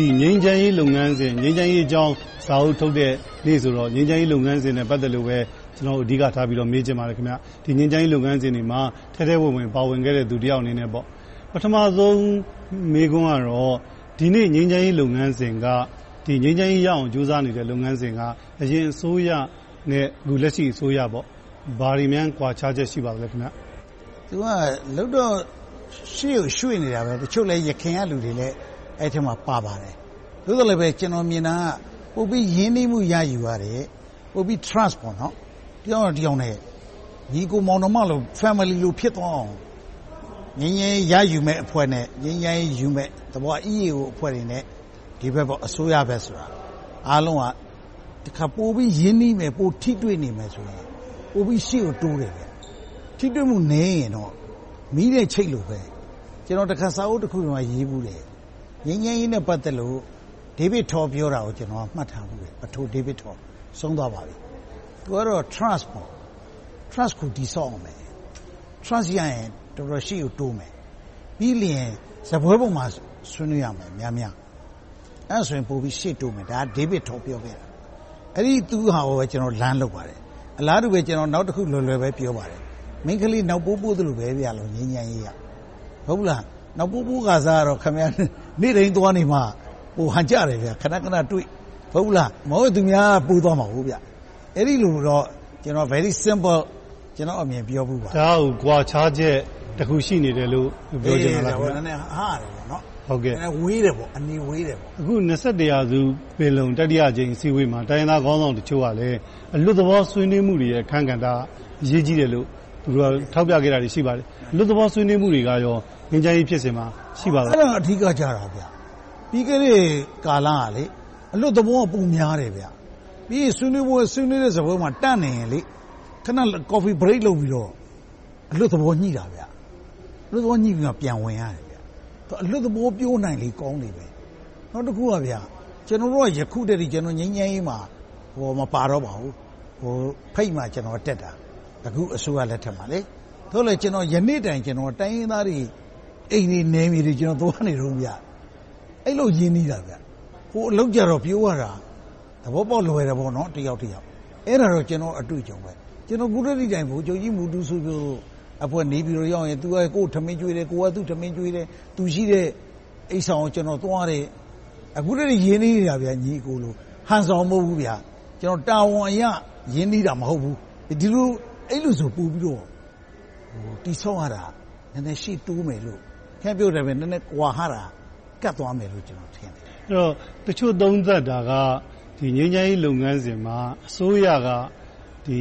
ဒီငြိမ်းချမ်းရေးလုပ်ငန်းစဉ် ငြိမ်းချမ်းရေးအကြောင်း စာအုပ်ထုတ်တဲ့နေ့ဆိုတော့ ငြိမ်းချမ်းရေးလုပ်ငန်းစဉ်နဲ့ ပတ်သက်လို့ပဲ ကျွန်တော်အဓိကထားပြီးတော့မေးချင်ပါတယ်ခင်ဗျဒီငြိမ်းချမ်းရေးလုပ်ငန်းစဉ်တွေမှာ ထဲထဲဝင်ဝင် ပါဝင်ခဲ့တဲ့သူတယောက်အနေနဲ့ပေါ့ပထမဆုံး မေးခွန်းကတော့ ဒီနေ့ ငြိမ်းချမ်းရေးလုပ်ငန်းစဉ်ကဒီငြိမ်းချမ်းရေးရအောင် ကြိုးစားနေတဲ့ လုပ်ငန်းစဉ်က အရင်အစိုးရနဲ့ အခုလက်ရှိအစိုးရပေါ့ဘာတွေများ ကွာခြားချက် ရှိပါသလဲခင်ဗျသူက လုတော့ ရှေ့ကိုရွှေ့နေတာပဲ တချို့လည်းရခင်ကလူတွေလည်း အဲ့ထက်မှာပါပါတယ်သို့တော်လည်းပဲကျွန်တော်မြင်တာကပို့ပြီးရင်းနှီးမှုရယူရတယ်ပို့ပြီး trust ပေါ့နော်တယောက်တယောက်နဲ့ညီကိုမောင်နှမလို့ family လို့ဖြစ်သွားအောင်ငင်းငင်းရယူမဲ့အဖွဲ့နဲ့ငင်းငင်းယူမဲ့တဘော EAO အဖွဲ့တွေနဲ့ဒီဘက်ပေါ့အစိုးရဘက်ဆိုတာအားလုံးကတခါပို့ပြီးရင်းနှီးမယ်ပို့ထိတွေ့နေမယ်ဆိုရင်ပို့ပြီးရှေ့ကိုတိုးတယ်ဗျထိတွေ့မှုနည်းရင်တော့မီးတဲ့ချိတ်လို့ပဲကျွန်တော်တခါစာအုပ်တစ်ခုမှရေးဘူးတယ် ငင်းငင်းရေးနဲ့ပတ်သက်လို့ဒေးဗစ်ထော်ပြောတာကိုကျွန်တော်မှတ်ထားဘူးတယ်အထိုဒေးဗစ်ထော်ဆုံးသွားပါပြီသူကတော့ trust ပေါ့ trust ကိုတည်ဆောက်အောင်မယ် trust ရရင်တော်တော်ရှိကိုတိုးမယ်ပြီးလျင်ဇပွဲပုံမှာဆွေးနွေးရမယ်များများအဲ့ဆိုရင်ပို့ပြီးရှေ့တိုးမယ်ဒါဒေးဗစ်ထော်ပြောခဲ့တာအဲ့ဒီသူဟာကိုပဲကျွန်တော်လမ်းလုပ်ပါတယ်အလားတူပဲကျွန်တော်နောက်တစ်ခုလွယ်လွယ်ပဲပြောပါတယ်မင်းကလေးနောက်ပိုးပိုးသလိုပဲပြလို့ငင်းငင်းရေးရဟုတ်လား နောက်ပိုးပိုးကစားတော့ခမရနေ့တိုင်းသွားနေမှပိုဟန်ကြတယ်ဗျခဏခဏတွေ့ဟုတ်လားမဟုတ်သူများပူသွားမှာဟုတ်ဗျအဲ့ဒီလိုတော့ကျွန်တော် very simple ကျွန်တော်အမြင်ပြောဘူးပါဒါကိုကြွာချားချက်တခုရှိနေတယ်လို့ပြောချင်တာလားခင်ဗျာနည်းနည်းဟားတယ်ပေါ့နော်ဟုတ်ကဲ့ဝေးတယ်ပေါ့အနေဝေးတယ်ပေါ့အခု21ရာစုပင်လုံတတိယကြိမ်စီဝေးမှာတိုင်းသားခေါင်းဆောင်တချို့ကလည်းအလွတ်သဘောဆွေးနွေးမှုတွေရဲ့ခန့်ကဏ္ဍအရေးကြီးတယ်လို့သူတို့ကထောက်ပြခဲ့တာတွေရှိပါတယ်အလွတ်သဘောဆွေးနွေးမှုတွေကရော ငင်းချမ်းရေးဖြစ်စဉ်မှာရှိပါလားအဲ့ဒါအဓိကကြတာဗျပြီးခဲ့တဲ့ကာလကလေအလွတ်သဘောကပုံများတယ်ဗျပြီးဆွေးနွေးပွဲဆွေးနွေးတဲ့စပွဲမှာတန့်နေရင်လေခဏ coffee break လုပ်ပြီးတော့အလွတ်သဘောညှိတာဗျအလွတ်သဘောညှိပြီးတော့ပြန်ဝင်ရတယ်ဗျအလွတ်သဘောပြောနိုင်လေကောင်းနေပဲနောက်တစ်ခုကဗျကျွန်တော်တို့ကယခုတည်းကျွန်တော်ငင်းငင်းရေးမှာဟိုမပါတော့ပါဘူးဟိုဖိတ်မှကျွန်တော်တက်တာအခုအစိုးရလက်ထက်မှာလေသို့လေကျွန်တော်ယနေ့တိုင်ကျွန်တော်တိုင်းရင်းသားတွေ အိမ်တွေနေမြေတွေကျွန်တော်သွားနေတော့ဗျအဲ့လိုရင်းနှီးတာဗျဟိုအလောက်ကြတော့ပြောရတာသဘောပေါက်လွယ်တယ်ပေါ့နော်တယောက်တယောက်အဲ့ဒါတော့ကျွန်တော်အတွေ့အကြုံပဲကျွန်တော်ကုရတိတိုင်ဘိုးချုပ်ကြီးမူတူဆိုပြောအဖွဲ့နေပြီးတော့ရောက်ရင် तू ကကိုယ်ထမင်းကျွေးတယ်ကိုကသူ့ထမင်းကျွေးတယ် तू ရှိတဲ့အိတ်ဆောင်ကိုကျွန်တော်သွားတယ်အခုတည်းရင်းနှီးနေတာဗျာညီကိုလိုဟန်ဆောင်မဟုတ်ဘူးဗျာကျွန်တော်တာဝန်အရရင်းနှီးတာမဟုတ်ဘူးဒီလိုအဲ့လိုဆိုပူပြီးတော့ဟိုတိဆောက်ရတာနည်းနည်းရှိတိုးမယ်လို့ ခင်ပြောတယ်ပဲနည်းနည်းကွာဟာတာကတ်သွားမယ်လို့ကျွန်တော်ထင်တယ်အဲ့တော့တချို့သုံးသက်တာကဒီငင်းချိုင်းလုပ်ငန်းစဉ်မှာအစိုးရကဒီ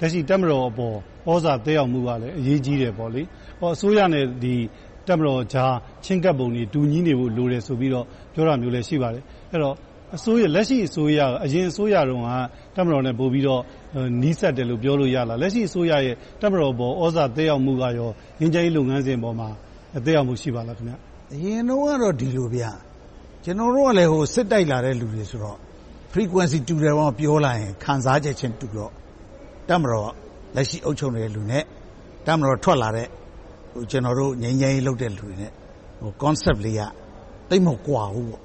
လက်ရှိတက်မတော်အပေါ်ဩဇာတက်ရောက်မှုကလည်းအရေးကြီးတယ်ပေါ့လေဟောအစိုးရနဲ့ဒီတက်မတော်ကြားချင်းကပ်ပုံတွေတူညီနေဖို့လိုတယ်ဆိုပြီးတော့ပြောတာမျိုးလည်းရှိပါတယ်အဲ့တော့အစိုးရလက်ရှိအစိုးရအရင်အစိုးရတုန်းကတက်မတော်နဲ့ပို့ပြီးတော့နီးစပ်တယ်လို့ပြောလို့ရလားလက်ရှိအစိုးရရဲ့တက်မတော်ပေါ်ဩဇာတက်ရောက်မှုကရောငင်းချိုင်းလုပ်ငန်းစဉ်ပေါ်မှာ တက်ရောက်မှု ရှိပါလားခင်ဗျ အရင်တော့ကတော့ ဒီလိုဗျ ကျွန်တော်တို့ကလည်းဟိုစစ်တိုက်လာတဲ့ လူတွေဆိုတော့ frequency တူတယ်ပေါ့ပြောလာရင် ခံစားချက်ချင်းတူတော့တက်မတော် လက်ရှိ အုပ်ချုပ်နေတဲ့လူနဲ့တက်မတော်ထွက်လာတဲ့ဟိုကျွန်တော်တို့ ငြိမ်းချမ်းရေးလုပ်တဲ့လူတွေနဲ့ဟို concept လေးကတိတ်မကွာဘူးပေါ့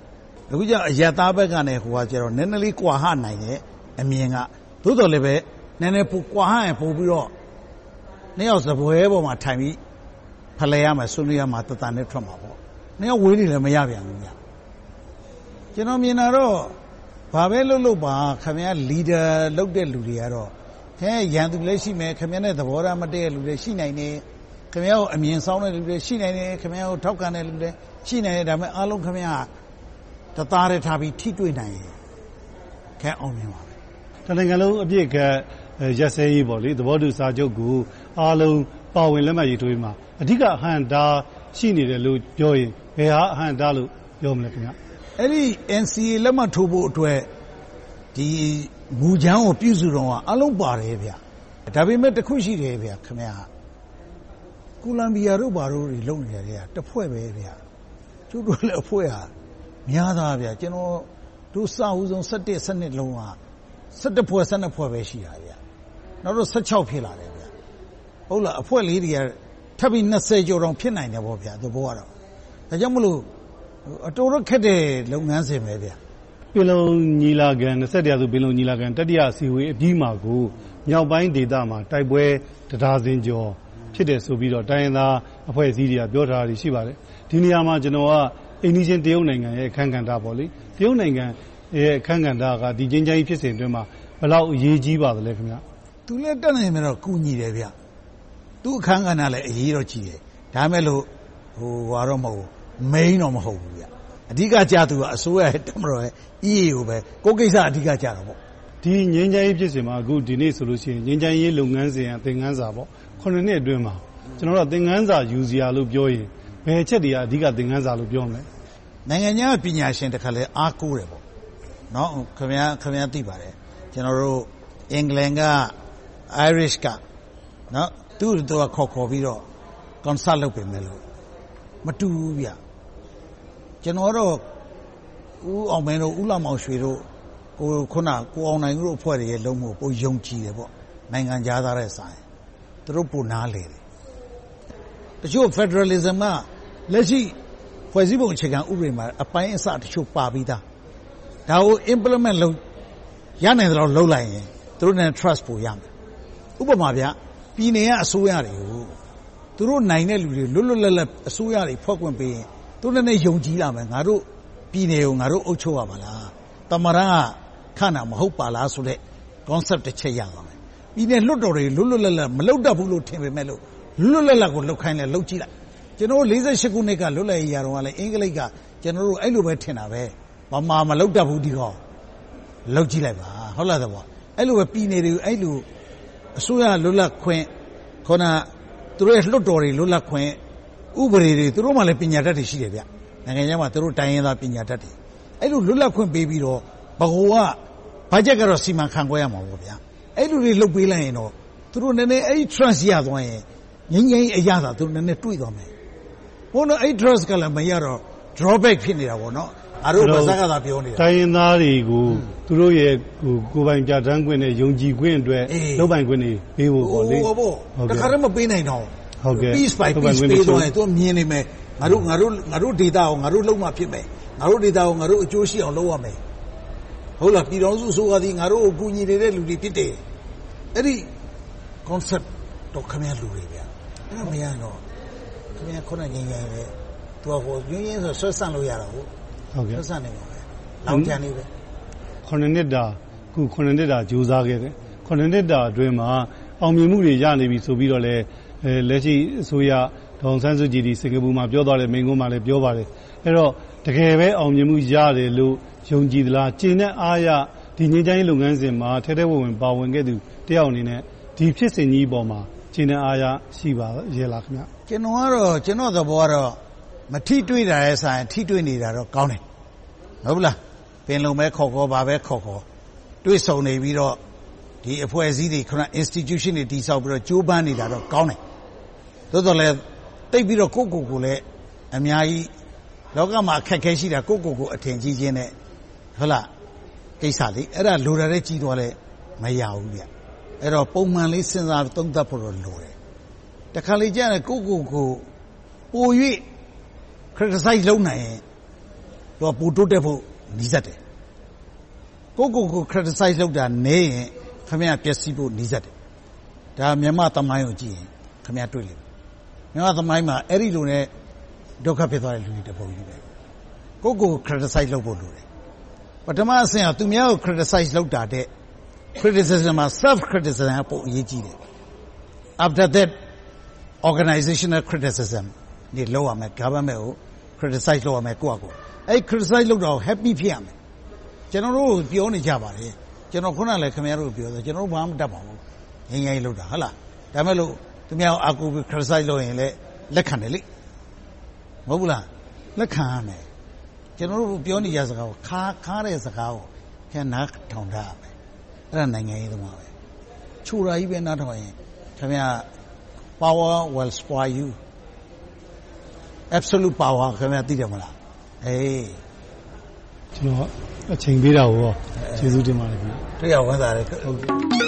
အခုကျအယက်သားဘက်ကနဲ့ ဟိုကကျတော့ နည်းနည်းလေး ကွာဟနိုင်တယ် အမြင်က သို့တော်လည်းပဲ နည်းနည်းပိုကွာဟရင် ပို့ပြီးတော့ နှစ်ယောက်စပွဲပေါ်မှာထိုင်ပြီး ဖလှယ်ရမယ်ဆွေးနွေးရမှာတတန်နဲ့ထွက်မှာပေါ့နှစ်ယောက်ဝေးနေလည်းမရပြန်ဘူးညကျွန်တော်မြင်တာတော့ဘာပဲလုပ်လို့ပါခင်ဗျား leader လုပ်တဲ့လူတွေကတော့ခင်ဗျားရန်သူလည်းရှိမယ်ခင်ဗျားနဲ့သဘောထားမတည့်တဲ့လူတွေရှိနိုင်တယ်ခင်ဗျားကိုအမြင်ဆောင်တဲ့လူတွေရှိနိုင်တယ်ခင်ဗျားကိုထောက်ခံတဲ့လူတွေရှိနိုင်တယ်ဒါပေမဲ့အားလုံးခင်ဗျားတသားတည်းထားပြီးထိတွေ့နိုင်ရင်ခဲအောင်မြင်ပါပဲတနိုင်ငံလုံးအပြည့်ကရက်စဲရေးပေါ့လေသဘောတူစာချုပ်ကိုအားလုံး ပါဝင်လက်မှတ်ရေးထိုးမှာ အဓိကအဟန့်တား ရှိနေတယ်လို့ပြောရင် ဘယ်ဟာ အဟန့်တားလို့ ပြောမလဲခင်ဗျအဲ့ဒီ NCA လက်မှတ်ထိုးဖို့အတွက်ဒီမူချမ်းကို ပြုစုတော့အလုံးပါတယ်ဗျဒါပေမဲ့ တခုရှိတယ်ဗျခင်ဗျာကိုလံဘီယာတို့ ဘာတို့တွေ လုံနေတယ်တဖွဲ့ပဲဗျကျုပ်တို့လည်း အဖွဲ့ဟာများသားဗျကျွန်တော်တို့စအုပ်ဆုံး17 12လုံးက17ဖွဲ့12ဖွဲ့ပဲ ရှိတာဗျနောက်တော့16ဖြစ်လာတယ်ဗျ ဟုတ်လားအဖွဲ့လေးတွေကထပ်ပြီး20ကျော်တောင်ဖြစ်နိုင်တယ်ပေါ့ဗျာသဘောကတော့ဒါကြောင့်မလို့အတော်တော့ခက်တဲ့လုပ်ငန်းစဉ်ပဲဗျပင်လုံညီလာခံ20ရာစုပင်လုံညီလာခံတတိယစီဝေးအပြီးမှာကိုမြောက်ပိုင်းဒေသမှာတိုက်ပွဲတရားစင်ကျော်ဖြစ်တယ်ဆိုပြီးတော့တိုင်းရင်းသားအဖွဲ့အစည်းတွေကပြောထားတာရှိပါတယ်ဒီနေရာမှာကျွန်တော်ကအိန္ဒိချင်းတရုတ်နိုင်ငံရဲ့အခန်းကဏ္ဍပေါ့လေတရုတ်နိုင်ငံရဲ့အခန်းကဏ္ဍကဒီချင်းချင်းဖြစ်စဉ်အတွင်းမှာဘယ်လောက်အရေးကြီးပါသလဲခင်ဗျသူလည်းတက်နိုင်မယ်တော့ကူညီတယ်ဗျ သူအခန်းကဏ္ဍလည်းအရေးတော့ကြီးတယ်ဒါမဲ့လို့ဟိုဟာတော့မဟုတ်မိန်တော့မဟုတ်ဘူးဗျအဓိကကြသူကအစိုးရရဲ့တမတော်ရဲ့ EAO ပဲကိုကိစ္စအဓိကကြတော့ပေါ့ဒီငင်းချမ်းရေးဖြစ်စဉ်မှာအခုဒီနေ့ဆိုလို့ရှိရင်ငင်းချမ်းရေးလုပ်ငန်းစဉ်အသင်ခန်းစာပေါ့ခုနှစ်နှစ်အတွင်းမှာကျွန်တော်တို့သင်ခန်းစာယူစရာလို့ပြောရင်ဘယ်ချက်တွေကအဓိကသင်ခန်းစာလို့ပြောမလဲနိုင်ငံခြားပညာရှင်တခါလဲအားကိုးတယ်ပေါ့နော်ခင်ဗျာခင်ဗျာသိပါတယ်ကျွန်တော်တို့အင်္ဂလန်က Irish ကနော် သူ့တို့ကခေါ်ခေါ်ပြီးတော့ concert လုပ်ပြင်မယ်လို့မတူဘူးဗျကျွန်တော်တော့ဦးအောင်မင်းတို့ဦးလောင်မောင်ရွှေတို့ကိုခုနကိုအောင်နိုင်တို့အဖွဲ့တွေရဲ့လုံးမှုပိုယုံကြည်တယ်ပေါ့နိုင်ငံသားတဲ့ဆိုင်သူတို့ပိုနားလေတယ်တချို့ federalism ကလက်ရှိဖွဲ့စည်းပုံအခြေခံဥပဒေမှာအပိုင်းအစတချို့ပါပြီးသားဒါကို implement လုပ်ရနိုင်တယ်တော့လုပ်လိုက်ရင်သူတို့နဲ့ trust ပိုရမယ်ဥပမာဗျ ပြည်နယ်ကအစိုးရတွေကိုသူတို့နိုင်တဲ့လူတွေလွတ်လွတ်လပ်လပ်အစိုးရတွေဖွဲ့ခွင့်ပေးရင်သူတို့လည်းယုံကြည်လာမယ်ငါတို့ပြည်နယ်ကိုငါတို့အုပ်ချုပ်ရပါလားတမရန်ကခဏမဟုတ်ပါလားဆိုတဲ့ concept တစ်ချက်ရသွားမယ်ပြည်နယ်လွတ်တော်တွေလွတ်လွတ်လပ်လပ်မလုပ်တတ်ဘူးလို့ထင်ပေမဲ့လို့လွတ်လွတ်လပ်လပ်ကိုလုပ်ခိုင်းလဲလုပ်ကြည့်လိုက်ကျွန်တော်48ခုနှစ်ကလွတ်လပ်ရေးရတော့ကလည်းအင်္ဂလိပ်ကကျွန်တော်တို့အဲ့လိုပဲထင်တာပဲဘာမှမလုပ်တတ်ဘူးဒီကောင်လုပ်ကြည့်လိုက်ပါဟုတ်လားတော့အဲ့လိုပဲပြည်နယ်တွေကိုအဲ့လို အစိုးရလွတ်လပ်ခွင့်ခေါနသူတို့ရဲ့လွတ်တော်တွေလွတ်လပ်ခွင့်ဥပဒေတွေသူတို့မှလည်းပညာတတ်တွေရှိတယ်ဗျနိုင်ငံခြားမှာသူတို့တိုင်းရင်းသားပညာတတ်တွေအဲ့လိုလွတ်လပ်ခွင့်ပေးပြီးတော့ဘဟုကဘတ်ဂျက်ကတော့စီမံခန့်ခွဲရမှာပေါ့ဗျာအဲ့လိုတွေလုပ်ပေးလိုက်ရင်တော့သူတို့နည်းနည်းအဲ့ trust ရသွားရင်ငင်းငင်းအရသာသူတို့နည်းနည်းတွေးသွားမယ်ဘုန်းတော်အဲ့ trust ကလည်းမရတော့ drawback ဖြစ်နေတာပေါ့နော် အားတို့ဘာသာကသာပြောနေတာတိုင်းရင်းသားတွေကိုသူတို့ရဲ့ကိုကိုပိုင်ပြဋ္ဌာန်းခွင့်နဲ့ယုံကြည်ခွင့်အတွက်လုပ်ပိုင်ခွင့်တွေပေးဖို့ပေါ့လေဟုတ်ပေါ့တခါတည်းမပေးနိုင်တော့ဟုတ်ကဲ့ peace by peace ပေးတော့ရင်သူမြင်နေမယ်ငါတို့ငါတို့ငါတို့ဒေတာကိုငါတို့လုံးမှဖြစ်မယ်ငါတို့ဒေတာကိုငါတို့အကျိုးရှိအောင်လုပ်ရမယ်ဟုတ်လားပြည်တော်စုဆိုကသည်ငါတို့ကိုကူညီနေတဲ့လူတွေဖြစ်တယ်အဲ့ဒီ concept တော့ခမရလူတွေဗျအဲ့ဒါမရတော့ခမရခုနငင်းငင်းပဲသူကဟိုညင်းရင်းဆိုဆွတ်ဆန့်လို့ရတာဟုတ် ဟုတ်ကဲ့ဆွတ်ဆန့်နေပါပဲလောင်ချန်နေပဲခုနှစ်တာခုခုနှစ်တာကြိုးစားခဲ့တယ်ခုနှစ်တာအတွင်းမှာအောင်မြင်မှုတွေရနေပြီဆိုပြီးတော့လဲအဲလက်ရှိအစိုးရဒေါန်ဆန်းစုကြည်ဒီစင်ကာပူမှာပြောသွားတယ်မိန်ကုန်းမှာလည်းပြောပါတယ်အဲ့တော့တကယ်ပဲအောင်မြင်မှုရတယ်လို့ယုံကြည်သလားကျင့်တဲ့အားရဒီငြိမ်းချမ်းရေးလုပ်ငန်းစဉ်မှာထဲထဲဝင်ဝင်ပါဝင်ခဲ့သူတယောက်အနေနဲ့ဒီဖြစ်စဉ်ကြီးပေါ်မှာကျင့်တဲ့အားရရှိပါရဲ့လားခင်ဗျကျွန်တော်ကတော့ကျွန်တော်သဘောကတော့ မထိတွေ့တာရဲ့ဆိုင်ထိတွေ့နေတာတော့ကောင်းတယ်ဟုတ်လားပင်လုံပဲခေါ်ခေါ်ပါပဲခေါ်ခေါ်တွေ့ဆုံနေပြီးတော့ဒီအဖွဲ့အစည်းတွေခုန institution တွေတည်ဆောက်ပြီးတော့ကြိုးပမ်းနေတာတော့ကောင်းတယ်သို့တော်လည်းတိတ်ပြီးတော့ကိုယ့်ကိုယ်ကိုလည်းအများကြီးလောကမှာအခက်ခဲရှိတာကိုယ့်ကိုယ်ကိုအထင်ကြီးခြင်းနဲ့ဟုတ်လားကိစ္စလေးအဲ့ဒါလိုရတဲ့ကြီးသွားလဲမရဘူးဗျအဲ့တော့ပုံမှန်လေးစဉ်းစားသုံးသပ်ဖို့တော့လိုတယ်တခါလေကြာကိုယ့်ကိုယ်ကိုပို၍ criticize လုပ်နိုင်ရင်တော့ပိုတိုးတက်ဖို့နီးစပ်တယ်ကိုယ့်ကိုယ်ကို criticize လုပ်တာနေရင်ခမရပျက်စီးဖို့နီးစပ်တယ်ဒါမြန်မာသမိုင်းကိုကြည့်ရင်ခမရတွေ့လိမ့်မယ်မြန်မာသမိုင်းမှာအဲ့ဒီလိုနဲ့ဒုက္ခဖြစ်သွားတဲ့လူတွေတပုံကြီးပဲကိုယ့်ကိုယ် criticize လုပ်ဖို့လိုတယ်ပထမအဆင့်ကသူများကို criticize လုပ်တာတဲ့ criticism မှာ self criticism ကပိုအရေးကြီးတယ် after that organizational criticism နေလောက်ရမယ် government ကို criticize လုပ်ရမယ်ကိုယ့်အကိုအဲ့ criticize လုပ်တာကို happy ဖြစ်ရမယ်ကျွန်တော်တို့ပြောနေကြပါတယ်ကျွန်တော်ခုနလည်းခင်ဗျားတို့ပြောတယ်ကျွန်တော်တို့ဘာမှမတတ်ပါဘူးငင်းငင်းလုပ်တာဟုတ်လားဒါမဲ့လို့သူများအာကူ criticize လုပ်ရင်လည်းလက်ခံတယ်လေမဟုတ်ဘူးလားလက်ခံရမယ်ကျွန်တော်တို့ပြောနေကြစကားကိုခါခါတဲ့စကားကိုခင်နားထောင်ထားရမယ်အဲ့ဒါနိုင်ငံရေးသမားပဲခြူရာကြီးပဲနားထောင်ရင်ခင်ဗျာ power will spoil you absolute power ခင်ဗျာသိတယ်မလားအေးကျွန်တော်အချိန်ပေးတာကိုကျေးဇူးတင်ပါတယ်ခင်ဗျာတွေ့ရဝန်တာလေဟုတ်ကဲ့